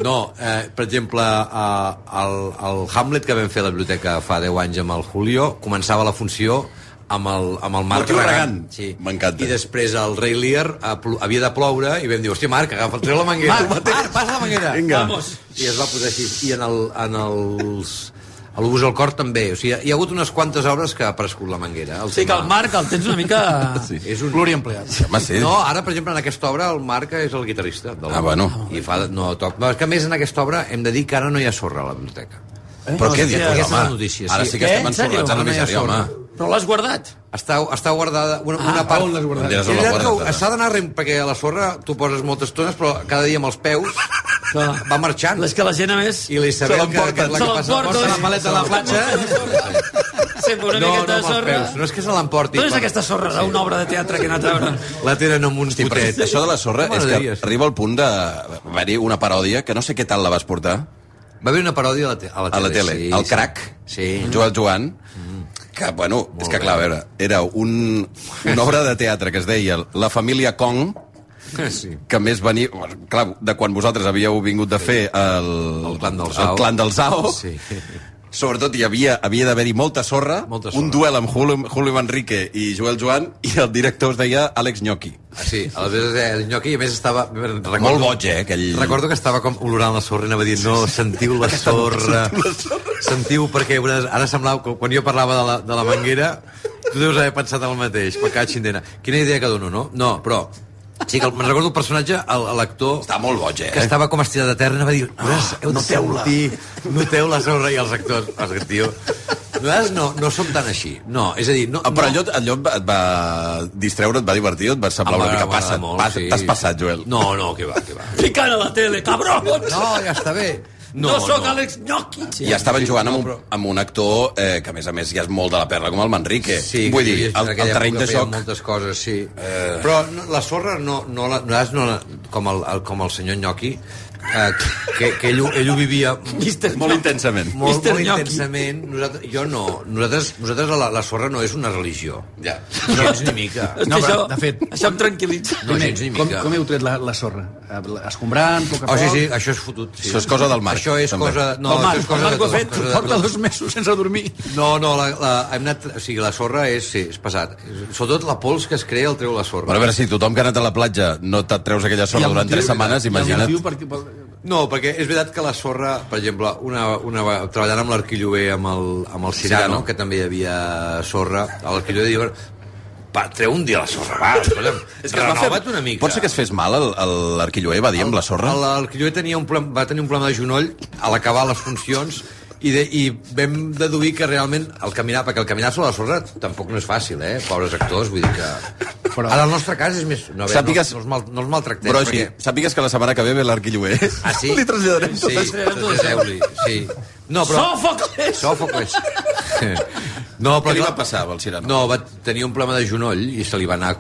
No, eh, per exemple, eh, el, el Hamlet que vam fer a la biblioteca fa 10 anys amb el Julio, començava la funció amb el, amb el Marc regant. Sí. M'encanta. I després el Rei Lear havia de ploure i vam dir, hòstia, Marc, agafa, treu la manguera. Marc, Marc, passa la manguera. Vinga. Vamos. I es va posar així. I en, el, en els A l'Obús al Cor també. O sigui, hi ha hagut unes quantes obres que ha aparegut la Manguera. El Sí, que el Marc el tens una mica... Sí. És un... Pluriempleat. Home, sí. No, ara, per exemple, en aquesta obra el Marc és el guitarrista. Del Ah, bueno. I fa... No, toc... No, és que a més en aquesta obra hem de dir que ara no hi ha sorra a la biblioteca. Eh? Però què sí, dius, aquesta és home? la notícia, Ara sí que estem Eh, sèrio? ensorrats a la No misèria, home. Però l'has guardat? Està, està guardada una, Ah, una part... on l'has guardat? És veritat que S'ha d'anar rem, perquè a la sorra tu poses moltes estones, però cada dia amb els peus va marxant. És que la gent, a més... I l'Isabel, que, que, la Se que passa l'emporta. la maleta a la platja... Sempre una No, miqueta no, de amb els sorra. peus. No és que se l'emporti. No és aquesta sorra d'una obra de teatre que he anat a veure. La tenen amb un Hosti, però potet. això de la sorra és que sí. arriba al punt de... Va dir una paròdia que no sé què tal la vas portar Va haver una paròdia a la, te a la a la tele. tele. sí, el sí. crac, Sí. Joan Joan, que, bueno, és que, clar, a veure, era un, una obra de teatre que es deia La família Kong, Sí. que més venia... Clar, de quan vosaltres havíeu vingut de fer el, El clan del el Zao. clan del Zao, Sí. Sobretot hi havia, havia d'haver-hi molta sorra, Molta sorra. un duel amb Julio, Julio Manrique i Joel Joan, i el director es deia Àlex Gnocchi. Ah, sí, aleshores eh, el Gnocchi, a més, estava... Recordo, Molt boig, eh, aquell... Recordo que estava com olorant la sorra i anava dient, no, sentiu la sorra, sentiu, perquè una, ara semblava, que quan jo parlava de la, de la manguera, tu deus haver pensat el mateix, me caig xindena. Quina idea que dono, no? No, però Sí, que el- me'n recordo el personatge, el- l'actor... Està molt boig, eh? Que estava com estirat de terra, anava a dir, nosaltres heu de noteu-la." sentir, noteu la sorra i els actors. Els, tio, nosaltres no, no som tan així. No, és a dir, no... Ah, però no, allò, allò et va, va distreure, et va divertir, et va semblar Em va una mica agradar passat? molt, Pas- sí. T'has passat, Joel. No, no, que va, que va. Ficant a la tele, cabrons! No, ja està bé. No, no sóc Àlex Gnocchi. Sí, I estaven jugant amb, no, un, amb un actor eh, que, a més a més, ja és molt de la perla, com el Manrique. Sí, Vull dir, el, el terreny de joc... moltes coses, sí. Eh. Però no, la sorra no, no, la, no, la- com, el, el, com el senyor Gnocchi, eh, que, que ell, ho- ell ho vivia Mister Molt intensament. molt, Mister molt Gnocchi. intensament. Nosaltres, jo no. Nosaltres, nosaltres la, la sorra no és una religió. Ja. Gens ni mica. No, però, això, de fet- això em tranquil·litza. No, gens ni com, mica. com heu tret la, la sorra? Eh, Escombrant, a poc a Oh, poc? sí, sí, això és fotut. Sí. Això és cosa del Marc, Això és també. cosa... No, El Marc, és cosa el Marc de ho ha tot, fet. Porta dos mesos sense dormir. No, no, la, la, hem anat, o sigui, la sorra és, sí, és pesat. Sobretot la pols que es crea el treu la sorra. Però a veure, si tothom que ha anat a la platja no te't treus aquella sorra durant tres setmanes, I imagina't. el motiu perquè, per, No, perquè és veritat que la sorra, per exemple, una, una, treballant amb l'Arquillover, amb el, amb el Cirano, Cirano. que també hi havia sorra, a l'Arquillover diu, va, treu un dia la sorra, va, escolta'm, És que es va fer... renova't una mica. Pot ser que es fes mal l'Arquilloé, va dir, amb la sorra? L'Arquillover tenia un problema, va tenir un problema de genoll a l'acabar les funcions i, de, i vam deduir que realment el caminar, perquè el caminar sobre la sorra tampoc no és fàcil, eh? Pobres actors, vull dir que... Però... Ara el nostre cas és més... No, veure, Sàpigues- no, no, els mal, no els maltractem, Però sí, perquè... sàpigues que la setmana que ve ve l'Arquilloé. Ah, sí? Li traslladarem Sí, tot això. traslladeu-li, sí. No, però... Sòfocles! Sòfocles. No, Què li va passar el Cirano? No, va tenir un problema de genoll i se li va anar...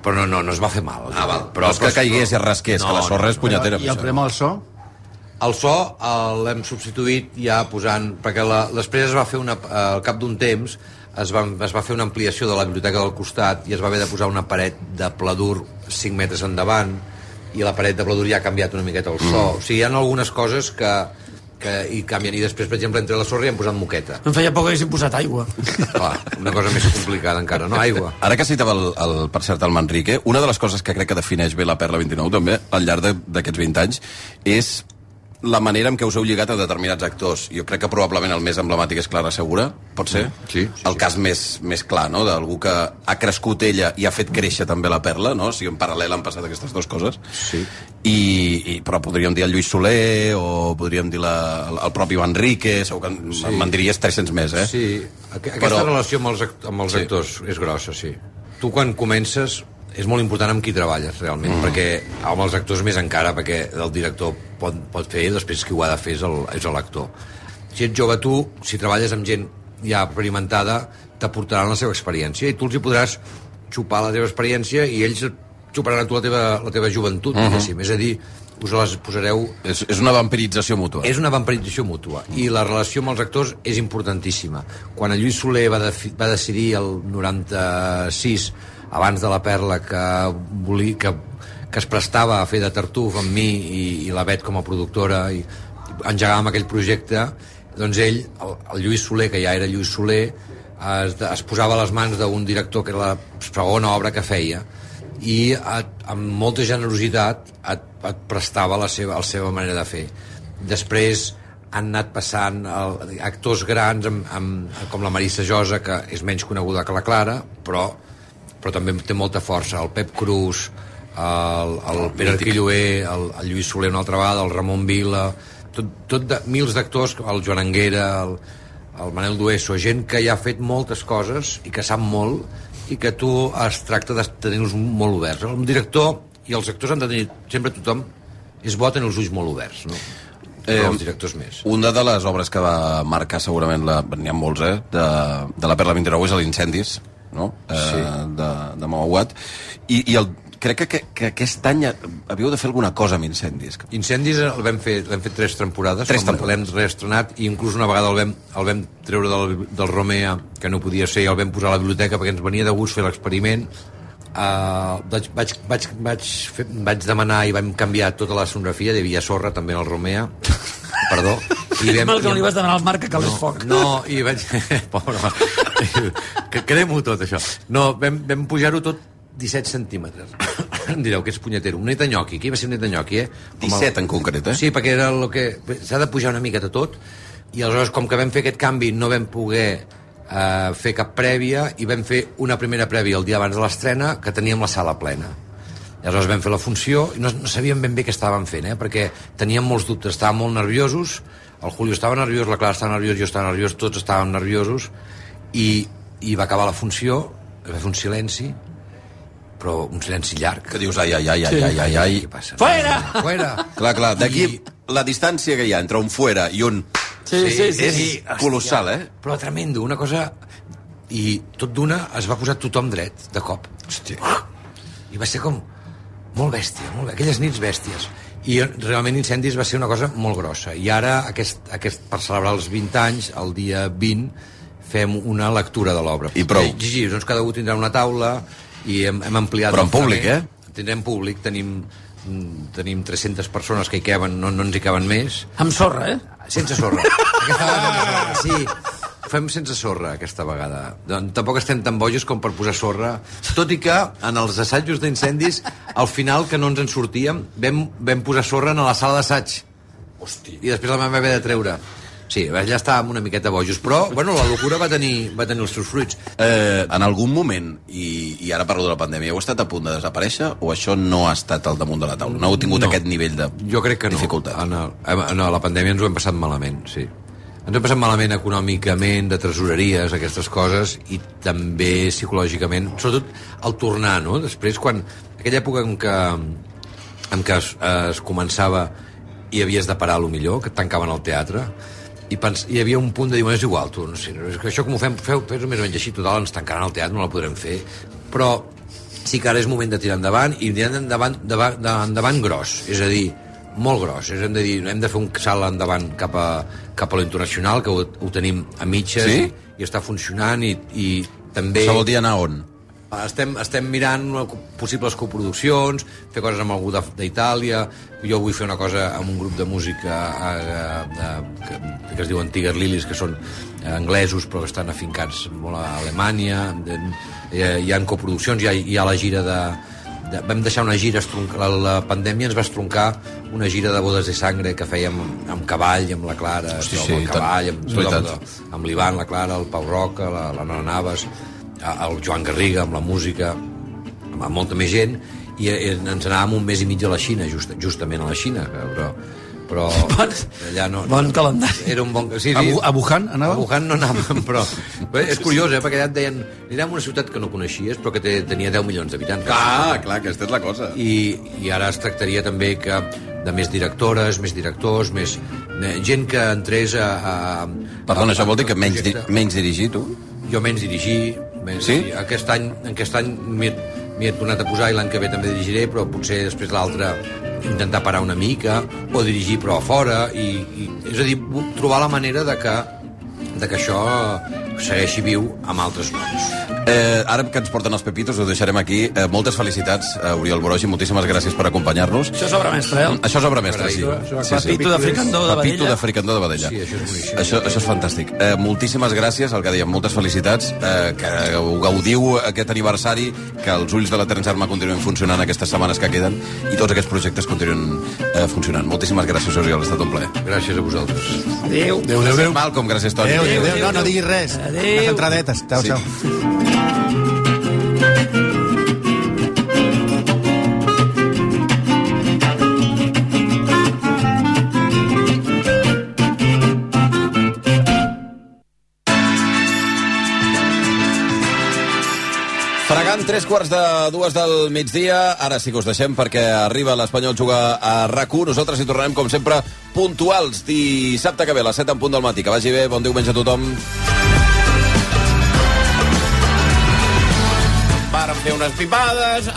Però no, no, no es va fer mal. Ah, val. Però és que caigués i es rasqués, que la sorra és punyetera. I el problema del so? El so eh, l'hem substituït ja posant... Perquè la, després es va fer una... eh, Al cap d'un temps es va, es va fer una ampliació de la biblioteca del costat i es va haver de posar una paret de pladur 5 metres endavant i la paret de pladur ja ha canviat una miqueta el so. Mm. O sigui, hi ha algunes coses que, que hi canvien. I després, per exemple, entre la sorra hi hem posat moqueta. Em feia por que haguessin posat aigua. Clar, una cosa més complicada encara, no? Aigua. Ara que citava, el, el, per cert, el Manrique, una de les coses que crec que defineix bé la Perla 29, també, al llarg de- d'aquests 20 anys, és la manera en què us heu lligat a determinats actors. Jo crec que probablement el més emblemàtic és Clara Segura, pot ser? Sí, el cas més, més clar, no?, d'algú que ha crescut ella i ha fet créixer també la Perla, no? O sigui, en paral·lel han passat aquestes dues coses. Sí. I, i, però podríem dir el Lluís Soler o podríem dir la, el, el propi Manrique, segur que sí. me'n diries 300 més, eh? Sí, Aqu aquesta Però- relació amb els, act amb els Sí. actors és grossa, sí. Tu quan comences és molt important amb qui treballes realment, mm. perquè amb els actors més encara, perquè el director pot, pot fer i després qui ho ha de fer és l'actor. Si ets jove tu, si treballes amb gent ja experimentada, t'aportaran la seva experiència i tu els hi podràs xupar la teva experiència i ells xuparan a tu la teva, la teva joventut, Mhm. diguéssim. És a dir, us les posareu És, és una vampirització mútua. és una vampirització mútua i la relació amb els actors és importantíssima. Quan el Lluís Soler va, defi, va decidir el 96, abans de la Perla, que, volia, que, que es prestava a fer de tartuf amb mi i, i la Bet com a productora i, i engegàvem aquell projecte, doncs ell, el, el Lluís Soler, que ja era Lluís Soler, es, es posava a les mans d'un director que era la segona obra que feia i et, amb molta generositat et, et prestava la seva, la seva manera de fer. Després, han anat passant el, actors grans amb, amb, com la Marissa Josa, que és menys coneguda que la Clara, però, però també té molta força. El Pep Cruz, el, el Pere Arquilloé, el, el Lluís Soler una altra vegada, el Ramon Vila, tot, tot de, mils d'actors, el Joan Anguera, el, el Manel Dueso, gent que ja ha fet moltes coses i que sap molt i que tu es tracta de tenir-los molt oberts. El director i els actors han de tenir, sempre tothom és bo tenir els ulls molt oberts, no? Eh, els directors més. Una de les obres que va marcar segurament, la, n'hi ha molts, eh, de, de la Perla 29 és l'Incendis, no? Eh, Sí. de, de Mauat. I, i el, crec que, que, que aquest any havíeu de fer alguna cosa amb incendis. Incendis el vam fer, l'hem fet tres temporades, Tres com l'hem reestrenat i inclús una vegada el vam, el vam treure del, del Romea, que no podia ser, i el vam posar a la biblioteca perquè ens venia de gust fer l'experiment. Uh, vaig, vaig, vaig, vaig, fer, vaig demanar i vam canviar tota la sonografia, hi havia sorra també en el Romea, perdó. I Mal que no li vas demanar al Marc que calés foc. No, i vaig... Pobre, que cremo tot, això. No, vam, vam pujar-ho tot 17 centímetres. em direu que és punyetero. Un net de nyoqui, aquí va ser un net de nyoqui, eh? Com 17 en concret, eh? Sí, perquè era el que... S'ha de pujar una mica de tot, i aleshores, com que vam fer aquest canvi, no vam poder eh, fer cap prèvia, i vam fer una primera prèvia el dia abans de l'estrena, que teníem la sala plena. I aleshores vam fer la funció, i no, no sabíem ben bé què estàvem fent, eh? perquè teníem molts dubtes, estàvem molt nerviosos, el Julio estava nerviós, la Clara estava nerviós, jo estava nerviós, tots estàvem nerviosos, i, i va acabar la funció, va fer un silenci, però un silenci llarg. Que dius, ai, ai, ai, ai, ai, ai, ai. Què passa? Fuera! Fuera! Clar, clar, d'aquí la distància que hi ha entre un fuera i un... Sí, sí, sí. és sí. colossal, eh? Però tremendo, una cosa... I tot d'una es va posar tothom dret, de cop. Hòstia. I va ser com molt bèstia, molt bèstia. aquelles nits bèsties. I realment Incendis va ser una cosa molt grossa. I ara, aquest, aquest, per celebrar els 20 anys, el dia 20, fem una lectura de l'obra. I prou. Eh, Gigi, doncs cada un tindrà una taula i hem, hem ampliat... Però en públic, eh? Tindrem públic, tenim, tenim 300 persones que hi caben, no, no ens hi caben més. Amb sorra, eh? Sense sorra. Aquesta vegada, sí, fem sense sorra aquesta vegada. Doncs tampoc estem tan bojos com per posar sorra. Tot i que en els assajos d'incendis, al final, que no ens en sortíem, vam, vam posar sorra en la sala d'assaig. Hosti. I després la vam haver de treure. Sí, allà estàvem una miqueta bojos, però, bueno, la locura va tenir, va tenir els seus fruits. Eh, en algun moment, i, i ara parlo de la pandèmia, heu estat a punt de desaparèixer o això no ha estat al damunt de la taula? No heu tingut No. aquest nivell de Jo crec que no. dificultat? En, el, en la pandèmia ens ho hem passat malament, sí. Ens hem passat malament econòmicament, de tresoreries, aquestes coses, i també psicològicament, sobretot al tornar, no? Després, quan... Aquella època en què, en què es, es començava i havies de parar, a lo millor, que et tancaven el teatre, i pens, hi havia un punt de dir, "Bueno, és igual, tu, no sé, és que això com ho fem, feu, feu més o menys així, total, ens tancaran el teatre, no la podrem fer, però sí que ara és moment de tirar endavant i tirar endavant, endavant, endavant gros, és a dir, molt gros, és, hem de dir, hem de fer un salt endavant cap a, cap a l'internacional, que ho, ho tenim a mitges Sí? i, i està funcionant i, i també... Això vol dir anar on? Estem, estem mirant possibles coproduccions, fer coses amb algú d'Itàlia, jo vull fer una cosa amb un grup de música eh, de, que, que es diuen Tiger Lilies, que són eh, anglesos però que estan afincats molt a Alemanya, hi, ha, hi ha coproduccions, hi ha, hi ha la gira de, de, vam deixar una gira la, la pandèmia ens va estroncar una gira de bodes de sangre que fèiem amb, amb cavall, amb la Clara Hosti, amb sí, el i tant. cavall, amb, amb, amb l'Ivan, la Clara, el Pau Roca, la, la Nora Navas, el Joan Garriga amb la música, amb molta més gent, i eh, ens anàvem un mes i mig a la Xina, just, justament a la Xina, però, però allà no... Bon calendari. Era un bon... Sí, sí. A a Wuhan anàveu? A Wuhan no anàvem, però... Bé, és curiós, eh, perquè allà et deien anirem a una ciutat que no coneixies, però que té, tenia 10 milions d'habitants. Clar, clar, aquesta és la cosa. I, I ara es tractaria també que de més directores, més directors, més eh, gent que entrés a... a Perdona, això vol dir que a- menys, di menys dirigir, tu? Jo menys dirigir, menys Sí? dirigir. Aquest any, aquest any m'hi he, tornat a posar i l'any que ve també dirigiré, però potser després l'altre intentar parar una mica, o dirigir però a fora, i, i, és a dir, trobar la manera de que, de que això segueixi viu amb altres noms. Eh, ara que ens porten els pepitos, ho deixarem aquí. Eh, moltes felicitats, a Oriol Borogi, moltíssimes gràcies per acompanyar-nos. Això és obra mestra, eh? Això és obra mestra, sí. Això- això- Pepito de fricandó de Pepito vedella. de fricandó de vedella. Sí, això és boníssim. Això, això és fantàstic. Eh, moltíssimes gràcies, el que dèiem, moltes felicitats, eh, que ho gaudiu aquest aniversari, que els ulls de la Terence Arma continuen funcionant aquestes setmanes que queden i tots aquests projectes continuen eh, funcionant. Moltíssimes gràcies, Oriol, ha estat un plaer. Gràcies a vosaltres. Adéu. Adéu, adéu, adéu. Malcolm, gràcies, Toni. Adéu, adéu, adéu. No, no diguis res. Adéu. Les entradetes. Ciao, Sí. ciao. Tres quarts de dues del migdia, ara sí que us deixem perquè arriba l'Espanyol juga a RAC1. Nosaltres hi tornarem, com sempre, puntuals dissabte que ve, a les 7 en punt del matí. Que vagi bé, bon diumenge a tothom. Fer unes pipades...